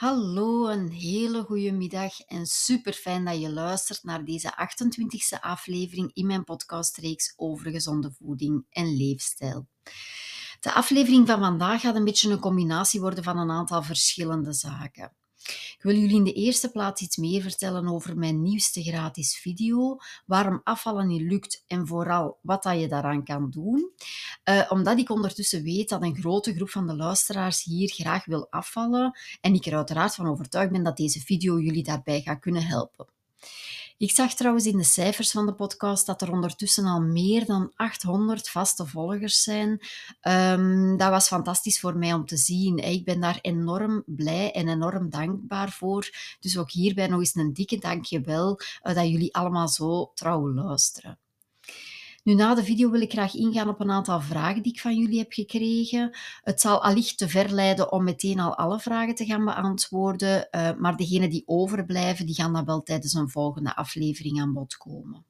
Hallo, een hele goede middag en super fijn dat je luistert naar deze 28e aflevering in mijn podcastreeks over gezonde voeding en leefstijl. De aflevering van vandaag gaat een beetje een combinatie worden van een aantal verschillende zaken. Ik wil jullie in de eerste plaats iets meer vertellen over mijn nieuwste gratis video, waarom afvallen niet lukt en vooral wat dat je daaraan kan doen. Uh, omdat ik ondertussen weet dat een grote groep van de luisteraars hier graag wil afvallen en ik er uiteraard van overtuigd ben dat deze video jullie daarbij gaat kunnen helpen. Ik zag trouwens in de cijfers van de podcast dat er ondertussen al meer dan 800 vaste volgers zijn. Um, dat was fantastisch voor mij om te zien. Ik ben daar enorm blij en enorm dankbaar voor. Dus ook hierbij nog eens een dikke dankjewel uh, dat jullie allemaal zo trouw luisteren. Nu, na de video wil ik graag ingaan op een aantal vragen die ik van jullie heb gekregen. Het zal allicht te ver leiden om meteen al alle vragen te gaan beantwoorden, uh, maar degenen die overblijven, die gaan dan wel tijdens een volgende aflevering aan bod komen.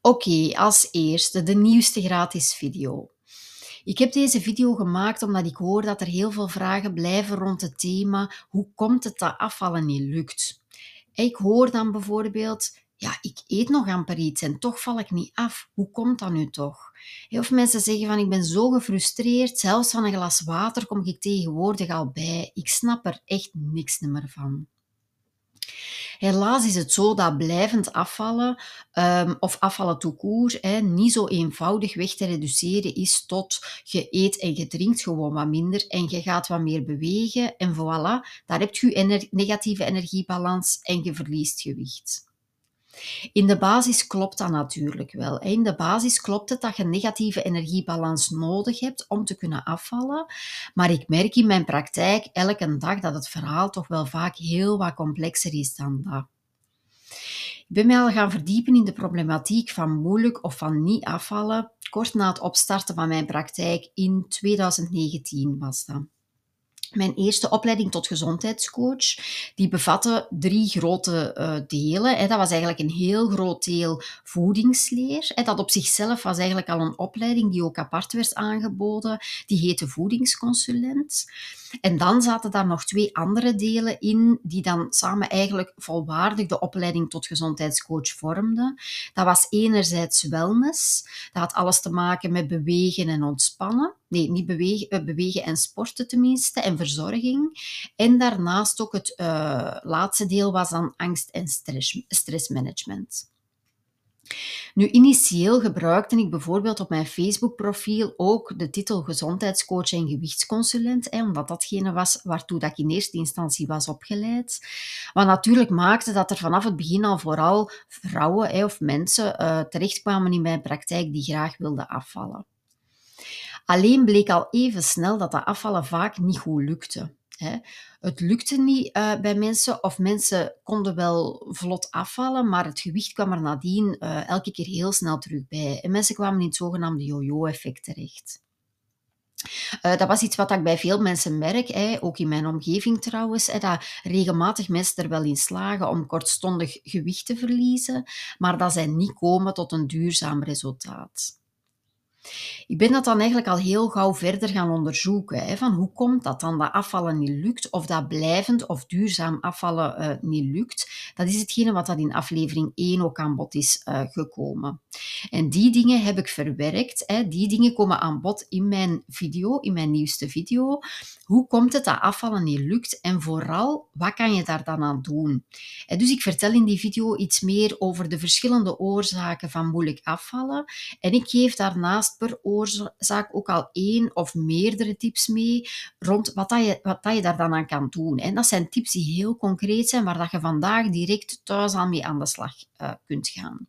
Oké, als eerste de nieuwste gratis video. Ik heb deze video gemaakt omdat ik hoor dat er heel veel vragen blijven rond het thema hoe komt het dat afvallen niet lukt. Ik hoor dan bijvoorbeeld ja, ik eet nog amper iets en toch val ik niet af. Hoe komt dat nu toch? Of mensen zeggen van ik ben zo gefrustreerd, zelfs van een glas water kom ik tegenwoordig al bij. Ik snap er echt niks meer van. Helaas is het zo dat blijvend afvallen um, of afvallen tout court niet zo eenvoudig weg te reduceren is tot je eet en je drinkt gewoon wat minder en je gaat wat meer bewegen en voilà, daar heb je je negatieve energiebalans en je verliest gewicht. In de basis klopt dat natuurlijk wel. In de basis klopt het dat je negatieve energiebalans nodig hebt om te kunnen afvallen. Maar ik merk in mijn praktijk elke dag dat het verhaal toch wel vaak heel wat complexer is dan dat. Ik ben mij al gaan verdiepen in de problematiek van moeilijk of van niet afvallen, kort na het opstarten van mijn praktijk in 2019 was dat. Mijn eerste opleiding tot gezondheidscoach, die bevatte drie grote uh, delen. Dat was eigenlijk een heel groot deel voedingsleer. Dat op zichzelf was eigenlijk al een opleiding die ook apart werd aangeboden. Die heette voedingsconsulent. En dan zaten daar nog twee andere delen in, die dan samen eigenlijk volwaardig de opleiding tot gezondheidscoach vormden. Dat was enerzijds wellness. Dat had alles te maken met bewegen en ontspannen. Nee, niet bewegen, eh, bewegen en sporten tenminste, en verzorging. En daarnaast ook het uh, laatste deel was dan angst- en stress, stressmanagement. Nu, initieel gebruikte ik bijvoorbeeld op mijn Facebook-profiel ook de titel gezondheidscoach en gewichtsconsulent, omdat datgene was waartoe dat ik in eerste instantie was opgeleid. Wat natuurlijk maakte dat er vanaf het begin al vooral vrouwen of mensen uh, terechtkwamen in mijn praktijk die graag wilden afvallen. Alleen bleek al even snel dat dat afvallen vaak niet goed lukte. Het lukte niet uh, bij mensen, of mensen konden wel vlot afvallen, maar het gewicht kwam er nadien uh, elke keer heel snel terug bij. En mensen kwamen in het zogenaamde yo-yo-effect terecht. Uh, dat was iets wat ik bij veel mensen merk, hè, ook in mijn omgeving trouwens, hè, dat regelmatig mensen er wel in slagen om kortstondig gewicht te verliezen, maar dat zij niet komen tot een duurzaam resultaat. Ik ben dat dan eigenlijk al heel gauw verder gaan onderzoeken. Hè, van hoe komt dat dan dat afvallen niet lukt, of dat blijvend of duurzaam afvallen uh, niet lukt. Dat is hetgene wat dat in aflevering 1 ook aan bod is uh, gekomen. En die dingen heb ik verwerkt. Hè. Die dingen komen aan bod in mijn video, in mijn nieuwste video. Hoe komt het dat afvallen niet lukt en vooral, wat kan je daar dan aan doen? En dus ik vertel in die video iets meer over de verschillende oorzaken van moeilijk afvallen. En ik geef daarnaast per oorzaak ook al één of meerdere tips mee rond wat, dat je, wat dat je daar dan aan kan doen. En dat zijn tips die heel concreet zijn, waar dat je vandaag direct thuis al mee aan de slag uh, kunt gaan.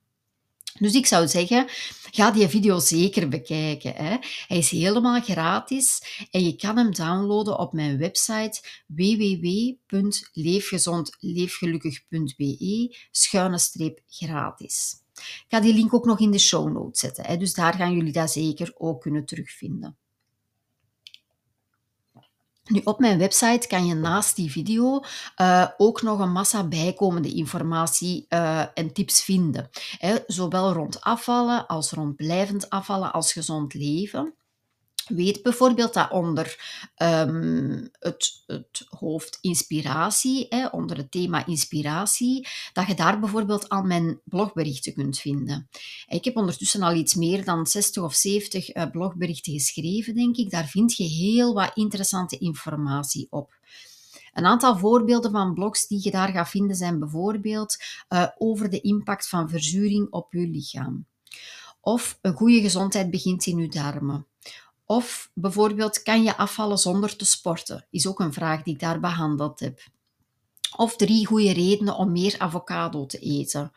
Dus ik zou zeggen, ga die video zeker bekijken. Hè. Hij is helemaal gratis en je kan hem downloaden op mijn website www.leefgezondleefgelukkig.be schuine streep gratis. Ik ga die link ook nog in de show notes zetten, hè, dus daar gaan jullie dat zeker ook kunnen terugvinden. Nu, op mijn website kan je naast die video uh, ook nog een massa bijkomende informatie uh, en tips vinden. Hè, zowel rond afvallen als rond blijvend afvallen als gezond leven. Weet bijvoorbeeld dat onder um, het, het, hoofd inspiratie, hè, onder het thema inspiratie, dat je daar bijvoorbeeld al mijn blogberichten kunt vinden. Ik heb ondertussen al iets meer dan 60 of 70 uh, blogberichten geschreven, denk ik. Daar vind je heel wat interessante informatie op. Een aantal voorbeelden van blogs die je daar gaat vinden zijn bijvoorbeeld uh, over de impact van verzuring op je lichaam. Of een goede gezondheid begint in je darmen. Of bijvoorbeeld, kan je afvallen zonder te sporten? Is ook een vraag die ik daar behandeld heb. Of drie goede redenen om meer avocado te eten.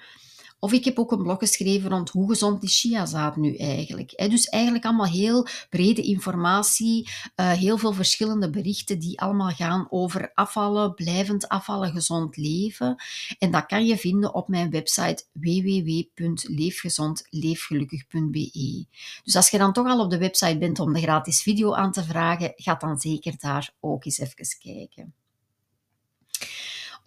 Of ik heb ook een blog geschreven rond hoe gezond is chiazaad nu eigenlijk. Dus eigenlijk allemaal heel brede informatie, eh, heel veel verschillende berichten die allemaal gaan over afvallen, blijvend afvallen, gezond leven. En dat kan je vinden op mijn website www.leefgezondleefgelukkig.be. Dus als je dan toch al op de website bent om de gratis video aan te vragen, ga dan zeker daar ook eens even kijken.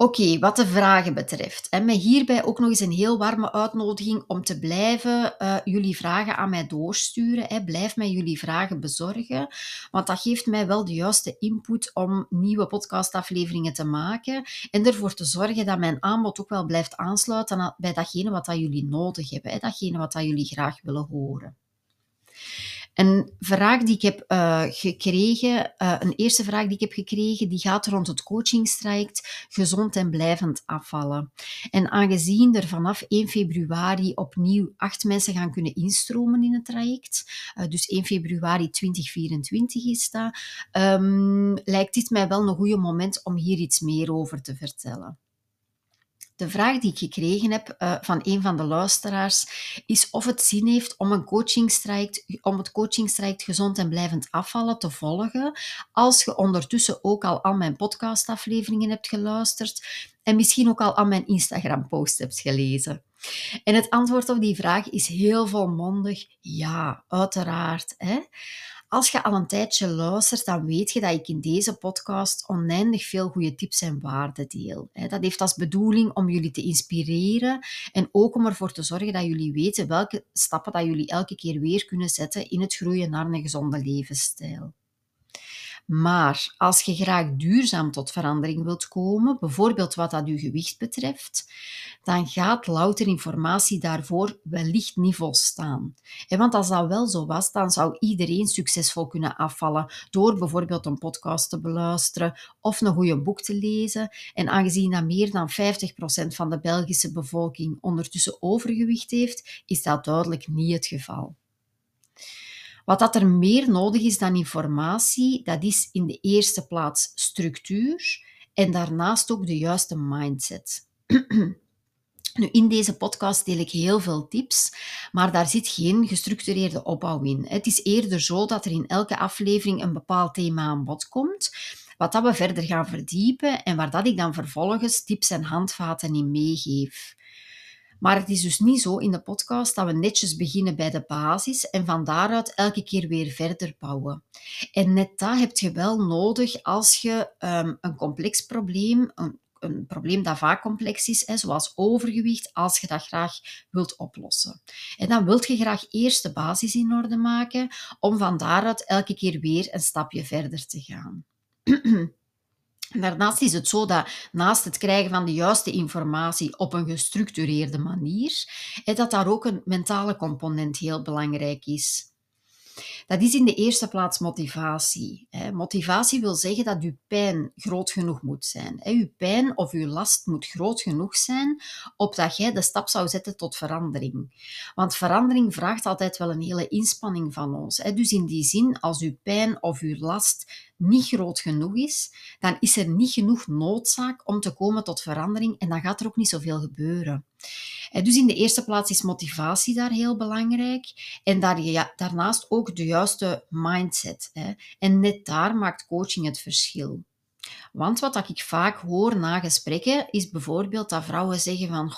Oké, wat de vragen betreft. En met hierbij ook nog eens een heel warme uitnodiging om te blijven uh, jullie vragen aan mij doorsturen. Hè. Blijf mij jullie vragen bezorgen, want dat geeft mij wel de juiste input om nieuwe podcastafleveringen te maken en ervoor te zorgen dat mijn aanbod ook wel blijft aansluiten bij datgene wat dat jullie nodig hebben, hè. datgene wat dat jullie graag willen horen. Een vraag die ik heb uh, gekregen, uh, een eerste vraag die ik heb gekregen, die gaat rond het coachingstraject gezond en blijvend afvallen. En aangezien er vanaf 1 februari opnieuw acht mensen gaan kunnen instromen in het traject, uh, dus 1 februari 2024 is dat, um, lijkt dit mij wel een goede moment om hier iets meer over te vertellen. De vraag die ik gekregen heb uh, van een van de luisteraars is of het zin heeft om, een coachingstraject, om het coachingstraject gezond en blijvend afvallen te volgen, als je ondertussen ook al al mijn podcastafleveringen hebt geluisterd en misschien ook al al mijn Instagram-post hebt gelezen. En het antwoord op die vraag is heel volmondig ja, uiteraard. Hè? Als je al een tijdje luistert, dan weet je dat ik in deze podcast oneindig veel goede tips en waarden deel. Dat heeft als bedoeling om jullie te inspireren en ook om ervoor te zorgen dat jullie weten welke stappen dat jullie elke keer weer kunnen zetten in het groeien naar een gezonde levensstijl. Maar als je graag duurzaam tot verandering wilt komen, bijvoorbeeld wat dat je gewicht betreft, dan gaat louter informatie daarvoor wellicht niet volstaan. Want als dat wel zo was, dan zou iedereen succesvol kunnen afvallen door bijvoorbeeld een podcast te beluisteren of een goede boek te lezen. En aangezien dat meer dan 50% van de Belgische bevolking ondertussen overgewicht heeft, is dat duidelijk niet het geval. Wat dat er meer nodig is dan informatie, dat is in de eerste plaats structuur en daarnaast ook de juiste mindset. Nu, in deze podcast deel ik heel veel tips, maar daar zit geen gestructureerde opbouw in. Het is eerder zo dat er in elke aflevering een bepaald thema aan bod komt, wat dat we verder gaan verdiepen en waar dat ik dan vervolgens tips en handvaten in meegeef. Maar het is dus niet zo in de podcast dat we netjes beginnen bij de basis en van daaruit elke keer weer verder bouwen. En net dat heb je wel nodig als je um, een complex probleem, een, een, probleem dat vaak complex is, zoals overgewicht, als je dat graag wilt oplossen. En dan wilt je graag eerst de basis in orde maken om van daaruit elke keer weer een stapje verder te gaan. Daarnaast is het zo dat naast het krijgen van de juiste informatie op een gestructureerde manier, dat daar ook een mentale component heel belangrijk is. Dat is in de eerste plaats motivatie. Motivatie wil zeggen dat uw pijn groot genoeg moet zijn. Uw pijn of uw last moet groot genoeg zijn opdat jij de stap zou zetten tot verandering. Want verandering vraagt altijd wel een hele inspanning van ons. Dus in die zin, als uw pijn of uw last niet groot genoeg is, dan is er niet genoeg noodzaak om te komen tot verandering en dan gaat er ook niet zoveel gebeuren. Dus in de eerste plaats is motivatie daar heel belangrijk en daar, ja, daarnaast ook de juiste mindset. En net daar maakt coaching het verschil. Want wat ik vaak hoor na gesprekken is bijvoorbeeld dat vrouwen zeggen van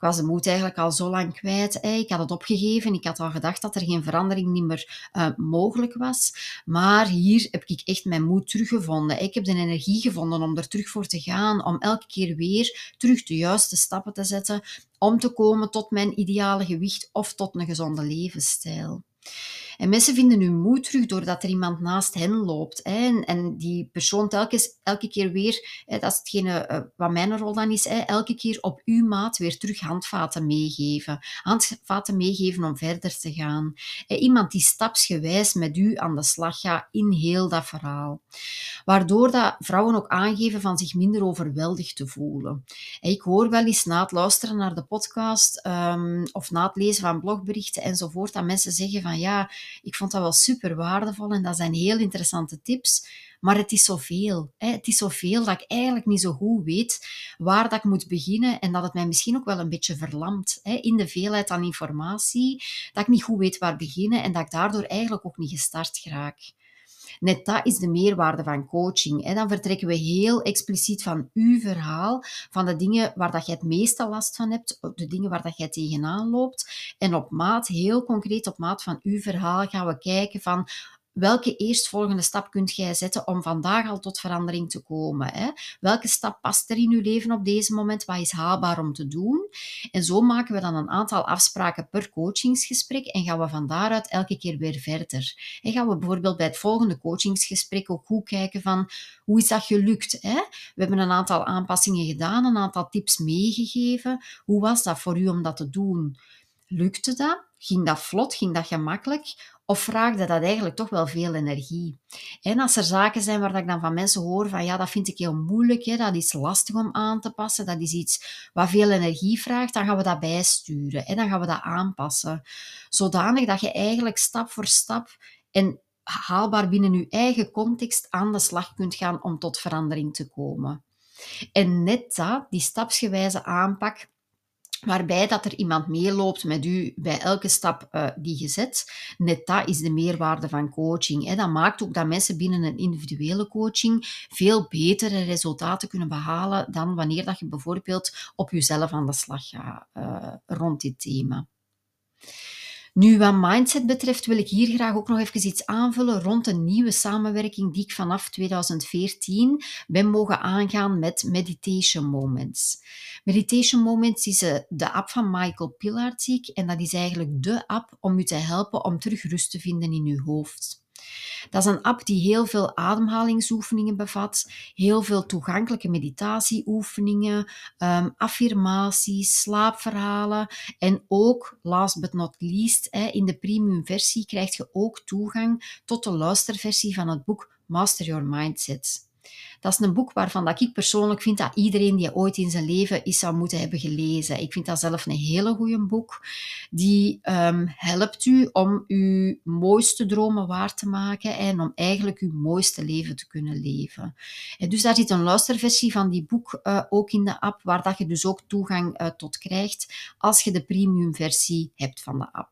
ik was de moed eigenlijk al zo lang kwijt. Ik had het opgegeven. Ik had al gedacht dat er geen verandering niet meer uh, mogelijk was. Maar hier heb ik echt mijn moed teruggevonden. Ik heb de energie gevonden om er terug voor te gaan. Om elke keer weer terug de juiste stappen te zetten. Om te komen tot mijn ideale gewicht of tot een gezonde levensstijl. En mensen vinden hun moed terug doordat er iemand naast hen loopt. Hè. En, en, die persoon telkens, elke keer weer, hè, dat is hetgene uh, wat mijn rol dan is, hè, elke keer op uw maat weer terug handvaten meegeven. Handvaten meegeven om verder te gaan. Hè, iemand die stapsgewijs met u aan de slag gaat in heel dat verhaal. Waardoor dat vrouwen ook aangeven van zich minder overweldigd te voelen. Ik hoor wel eens na het luisteren naar de podcast um, of na het lezen van blogberichten enzovoort, dat mensen zeggen van ja, ik vond dat wel super waardevol en dat zijn heel interessante tips, maar het is zoveel. Hè? Het is zoveel dat ik eigenlijk niet zo goed weet waar dat ik moet beginnen en dat het mij misschien ook wel een beetje verlamt hè? in de veelheid aan informatie, dat ik niet goed weet waar beginnen en dat ik daardoor eigenlijk ook niet gestart raak. Net dat is de meerwaarde van coaching. Dan vertrekken we heel expliciet van uw verhaal, van de dingen waar dat jij het meeste last van hebt, de dingen waar dat jij tegenaan loopt. En op maat, heel concreet op maat van uw verhaal, gaan we kijken van welke eerstvolgende stap kunt jij zetten om vandaag al tot verandering te komen? Hè? Welke stap past er in je leven op deze moment? Wat is haalbaar om te doen? En zo maken we dan een aantal afspraken per coachingsgesprek en gaan we van daaruit elke keer weer verder. En gaan we bijvoorbeeld bij het volgende coachingsgesprek ook goed kijken van hoe is dat gelukt? Hè? We hebben een aantal aanpassingen gedaan, een aantal tips meegegeven. Hoe was dat voor u om dat te doen? Lukte dat? Ging dat vlot? Ging dat gemakkelijk? Of vraagde dat eigenlijk toch wel veel energie? En als er zaken zijn waar ik dan van mensen hoor van ja, dat vind ik heel moeilijk, hè, dat is lastig om aan te passen, dat is iets wat veel energie vraagt, dan gaan we dat bijsturen en dan gaan we dat aanpassen. Zodanig dat je eigenlijk stap voor stap en haalbaar binnen je eigen context aan de slag kunt gaan om tot verandering te komen. En net dat, die stapsgewijze aanpak, waarbij dat er iemand meeloopt met u bij elke stap uh, die je zet. Net dat is de meerwaarde van coaching. Hè. Dat maakt ook dat mensen binnen een individuele coaching veel betere resultaten kunnen behalen dan wanneer dat je bijvoorbeeld op jezelf aan de slag gaat uh, rond dit thema. Nu, wat mindset betreft, wil ik hier graag ook nog even iets aanvullen rond een nieuwe samenwerking die ik vanaf 2014 ben mogen aangaan met Meditation Moments. Meditation Moments is eh, de app van Michael Pilarczyk en dat is eigenlijk de app om u te helpen om terug rust te vinden in uw hoofd. Dat is een app die heel veel ademhalingsoefeningen bevat, heel veel toegankelijke meditatieoefeningen, um, affirmaties, slaapverhalen en ook, last but not least, in de premium versie krijg je ook toegang tot de luisterversie van het boek Master Your Mindset. Dat is een boek waarvan dat ik persoonlijk vind dat iedereen die ooit in zijn leven is zou moeten hebben gelezen. Ik vind dat zelf een hele goede boek. Die um, helpt u om uw mooiste dromen waar te maken en om eigenlijk uw mooiste leven te kunnen leven. En dus daar zit een luisterversie van die boek uh, ook in de app, waar dat je dus ook toegang uh, tot krijgt als je de premium versie hebt van de app.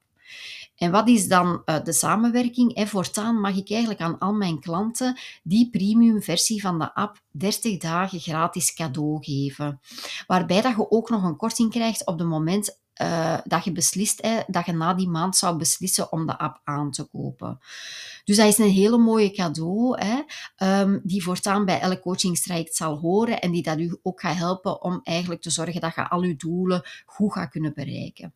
En wat is dan uh, de samenwerking? En voortaan mag ik eigenlijk aan al mijn klanten die premium versie van de app 30 dagen gratis cadeau geven. Waarbij dat je ook nog een korting krijgt op het moment uh, dat je beslist, dat je na die maand zou beslissen om de app aan te kopen. Dus dat is een hele mooie cadeau, um, die voortaan bij elk coachingstraject zal horen en die dat u ook gaat helpen om eigenlijk te zorgen dat je al uw doelen goed gaat kunnen bereiken.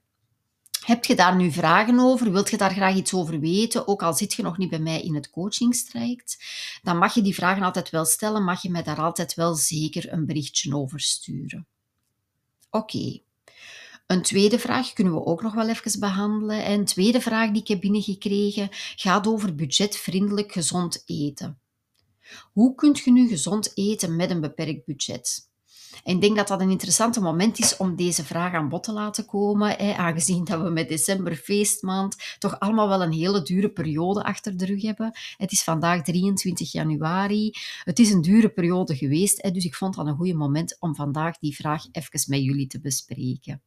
Heb je daar nu vragen over? Wilt je daar graag iets over weten? Ook al zit je nog niet bij mij in het coachingstraject, dan mag je die vragen altijd wel stellen, mag je mij daar altijd wel zeker een berichtje over sturen. Oké. Een tweede vraag kunnen we ook nog wel even behandelen. Een tweede vraag die ik heb binnengekregen gaat over budgetvriendelijk gezond eten. Hoe kunt je nu gezond eten met een beperkt budget? En ik denk dat dat een interessante moment is om deze vraag aan bod te laten komen, hè, aangezien dat we met december feestmaand toch allemaal wel een hele dure periode achter de rug hebben. Het is vandaag 23 januari. Het is een dure periode geweest, hè, dus ik vond dat een goed moment om vandaag die vraag even met jullie te bespreken.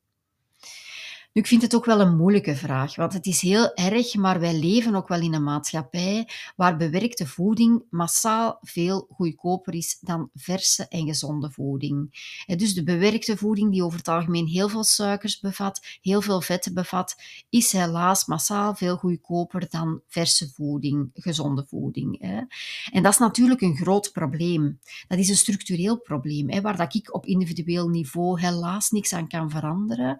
Nu, ik vind het ook wel een moeilijke vraag, want het is heel erg, maar wij leven ook wel in een maatschappij waar bewerkte voeding massaal veel goedkoper is dan verse en gezonde voeding. Dus de bewerkte voeding, die over het algemeen heel veel suikers bevat, heel veel vetten bevat, is helaas massaal veel goedkoper dan verse voeding, gezonde voeding. En dat is natuurlijk een groot probleem. Dat is een structureel probleem, waar dat ik op individueel niveau helaas niks aan kan veranderen.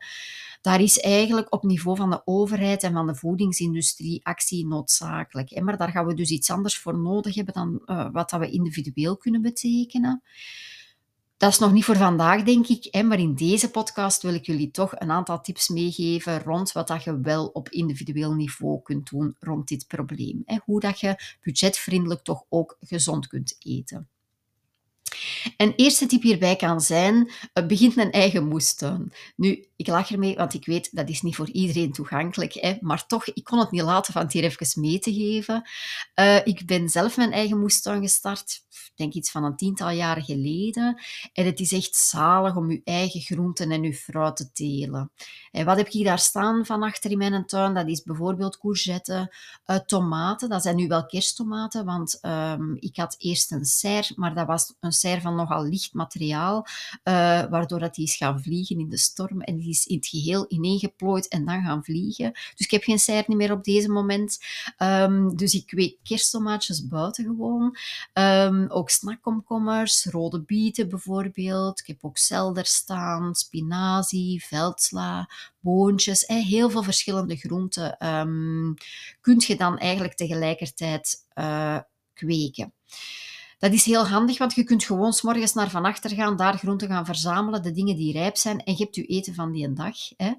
Daar is eigenlijk op niveau van de overheid en van de voedingsindustrie actie noodzakelijk. Maar daar gaan we dus iets anders voor nodig hebben dan uh, wat dat we individueel kunnen betekenen. Dat is nog niet voor vandaag, denk ik, maar in deze podcast wil ik jullie toch een aantal tips meegeven rond wat dat je wel op individueel niveau kunt doen rond dit probleem. Hoe dat je budgetvriendelijk toch ook gezond kunt eten. Een eerste tip hierbij kan zijn, begint een eigen moestuin. Nu, ik lach ermee, want ik weet dat is niet voor iedereen toegankelijk, hè, maar toch, ik kon het niet laten van het hier even mee te geven. Uh, ik ben zelf mijn eigen moestuin gestart, denk iets van een tiental jaren geleden. En het is echt zalig om uw eigen groenten en uw fruit te telen. En wat heb ik daar staan van achter in mijn tuin? Dat is bijvoorbeeld courgetten, uh, tomaten. Dat zijn nu wel kersttomaten, want um, ik had eerst een serre, maar dat was een serre van nogal licht materiaal, uh, waardoor dat die is gaan vliegen in de storm en die is in het geheel ineengeplooid en dan gaan vliegen. Dus ik heb geen serre meer op deze moment. Um, dus ik kweek kersttomaatjes buiten gewoon. Um, ook snackkomkommers, rode bieten bijvoorbeeld. Ik heb ook selder staan, spinazie, veldsla, boontjes. Eh, heel veel verschillende groenten um, kunt je dan eigenlijk tegelijkertijd uh, kweken. Dat is heel handig, want je kunt gewoon s morgens naar van achter gaan, daar groenten gaan verzamelen, de dingen die rijp zijn, en je hebt je eten van die dag. Hè.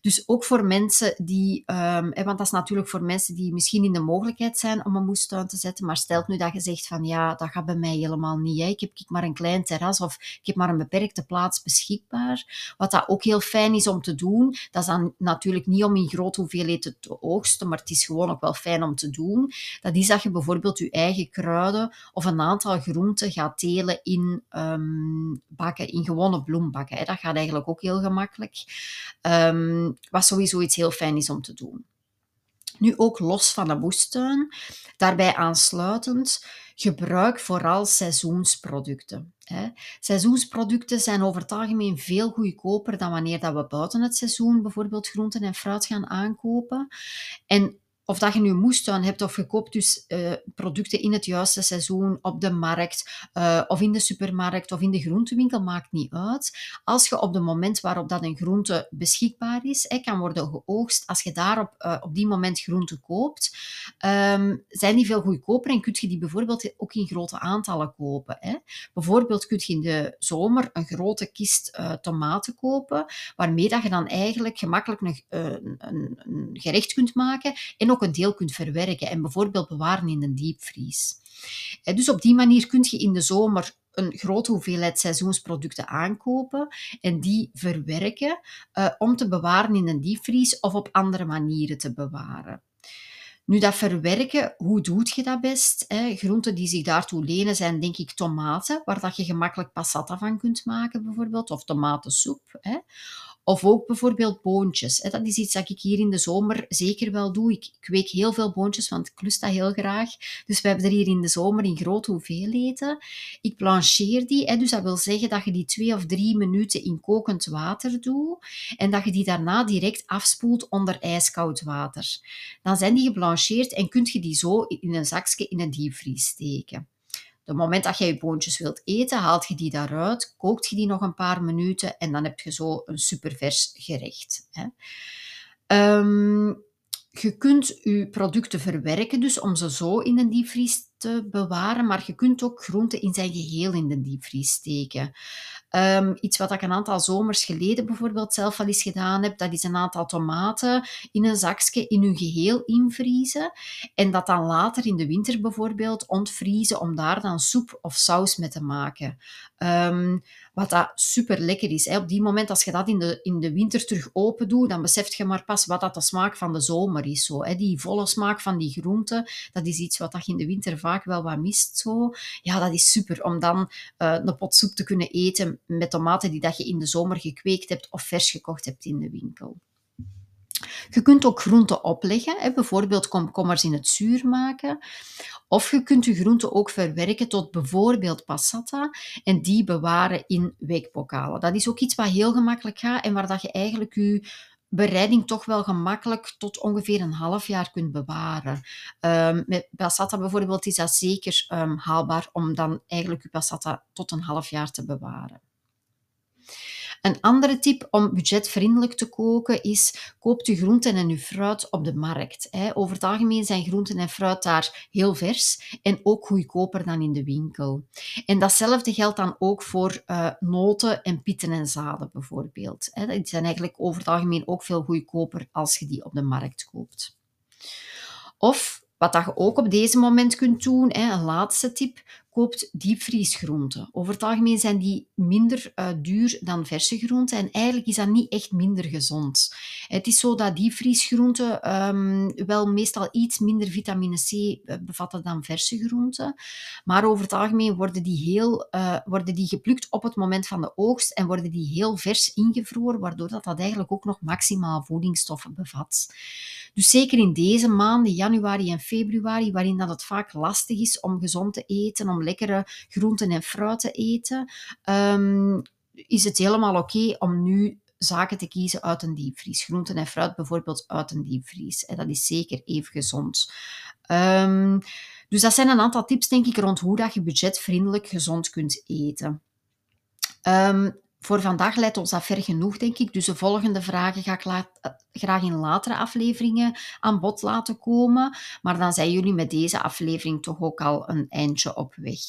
Dus ook voor mensen die, um, want dat is natuurlijk voor mensen die misschien in de mogelijkheid zijn om een moestuin te zetten, maar stelt nu dat je zegt van ja, dat gaat bij mij helemaal niet. Hè. Ik heb ik maar een klein terras of ik heb maar een beperkte plaats beschikbaar. Wat dat ook heel fijn is om te doen, dat is dan natuurlijk niet om in grote hoeveelheden te oogsten, maar het is gewoon ook wel fijn om te doen. Dat is dat je bijvoorbeeld je eigen kruiden of een aantal aantal groenten gaat telen in um, bakken, in gewone bloembakken. Dat gaat eigenlijk ook heel gemakkelijk. Um, wat sowieso iets heel fijn is om te doen. Nu ook los van de moestuin, daarbij aansluitend, gebruik vooral seizoensproducten. Seizoensproducten zijn over het algemeen veel goedkoper dan wanneer dat we buiten het seizoen bijvoorbeeld groenten en fruit gaan aankopen. En of dat je nu moestuin hebt of je koopt dus uh, producten in het juiste seizoen op de markt uh, of in de supermarkt of in de groentewinkel, maakt niet uit. Als je op het moment waarop dat een groente beschikbaar is, kan worden geoogst, als je daar op, uh, op die moment groente koopt, um, zijn die veel goedkoper en kun je die bijvoorbeeld ook in grote aantallen kopen. Bijvoorbeeld kun je in de zomer een grote kist tomaten kopen, waarmee dat je dan eigenlijk gemakkelijk een, een, een gerecht kunt maken en ook een deel kunt verwerken en bijvoorbeeld bewaren in een diepvries. Dus op die manier kun je in de zomer een grote hoeveelheid seizoensproducten aankopen en die verwerken uh, om te bewaren in een diepvries of op andere manieren te bewaren. Nu, dat verwerken, hoe doe je dat best? Hè? Groenten die zich daartoe lenen zijn, denk ik, tomaten, waar dat je gemakkelijk passata van kunt maken, bijvoorbeeld, of tomatensoep. Hè? Of ook bijvoorbeeld boontjes. Dat is iets dat ik hier in de zomer zeker wel doe. Ik kweek heel veel boontjes, want ik lust dat heel graag. Dus we hebben er hier in de zomer in grote hoeveelheden. Ik blancheer die, dus dat wil zeggen dat je die twee of drie minuten in kokend water doet en dat je die daarna direct afspoelt onder ijskoud water. Dan zijn die geblancheerd en kun je die zo in een zakje in een diepvries steken. Het moment dat je je boontjes wilt eten, haalt je die daaruit, kookt je die nog een paar minuten en dan heb je zo een supervers gerecht. Hè. Um, je kunt je producten verwerken, dus om ze zo in de diepvries te bewaren, maar je kunt ook groenten in zijn geheel in de diepvries steken. Um, iets wat ik een aantal zomers geleden bijvoorbeeld zelf al eens gedaan heb, dat is een aantal tomaten in een zakje in hun geheel invriezen en dat dan later in de winter bijvoorbeeld ontvriezen om daar dan soep of saus mee te maken. Um, wat dat super lekker is. Hè. Op die moment, als je dat in de, in de winter terug open doet, dan besef je maar pas wat dat de smaak van de zomer is. Zo, hè. Die volle smaak van die groenten, dat is iets wat je in de winter vaak wel wat mist. Zo. Ja, dat is super om dan uh, een pot soep te kunnen eten met tomaten die dat je in de zomer gekweekt hebt of vers gekocht hebt in de winkel. Je kunt ook groenten opleggen, hè, bijvoorbeeld komkommers in het zuur maken. Of je kunt je groenten ook verwerken tot bijvoorbeeld passata en die bewaren in weekbokalen. Dat is ook iets wat heel gemakkelijk gaat en waar dat je eigenlijk je bereiding toch wel gemakkelijk tot ongeveer een half jaar kunt bewaren. Um, met passata bijvoorbeeld is dat zeker um, haalbaar om dan eigenlijk je passata tot een half jaar te bewaren. Een andere tip om budgetvriendelijk te koken is: koop de groenten en uw fruit op de markt. Over het algemeen zijn groenten en fruit daar heel vers en ook goedkoper dan in de winkel. En datzelfde geldt dan ook voor uh, noten en pitten en zaden bijvoorbeeld. Die zijn eigenlijk over het algemeen ook veel goedkoper als je die op de markt koopt. Of wat dat je ook op deze moment kunt doen, een laatste tip, koopt diepvriesgroenten. Over het algemeen zijn die minder uh, duur dan verse groenten en eigenlijk is dat niet echt minder gezond. Het is zo dat diepvriesgroenten um, wel meestal iets minder vitamine C eh, bevatten dan verse groenten, maar over het algemeen worden die, heel, uh, worden die geplukt op het moment van de oogst en worden die heel vers ingevroren, waardoor dat, dat eigenlijk ook nog maximaal voedingsstoffen bevat. Dus zeker in deze maanden, januari en februari, waarin dat het vaak lastig is om gezond te eten, om lekkere groenten en fruit te eten, um, is het helemaal oké om nu zaken te kiezen uit een diepvries. Groenten en fruit bijvoorbeeld uit een diepvries. En dat is zeker even gezond. Um, dus dat zijn een aantal tips, denk ik, rond hoe dat je budgetvriendelijk gezond kunt eten. Um, voor vandaag leidt ons dat ver genoeg, denk ik. Dus de volgende vragen ga ik eh, graag in latere afleveringen aan bod laten komen. Maar dan zijn jullie met deze aflevering toch ook al een eindje op weg.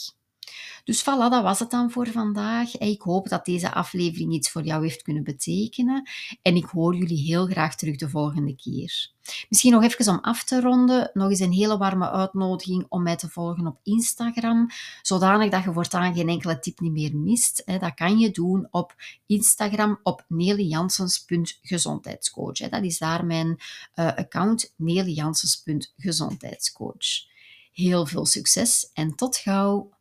Dus voilà, dat was het dan voor vandaag. Ik hoop dat deze aflevering iets voor jou heeft kunnen betekenen. En ik hoor jullie heel graag terug de volgende keer. Misschien nog even om af te ronden, nog eens een hele warme uitnodiging om mij te volgen op Instagram, zodanig dat je voortaan geen enkele tip niet meer mist. Dat kan je doen op Instagram op nelijansens.gezondheidscoach. Dat is daar mijn uh, account, nelijansens.gezondheidscoach. Heel veel succes en tot gauw!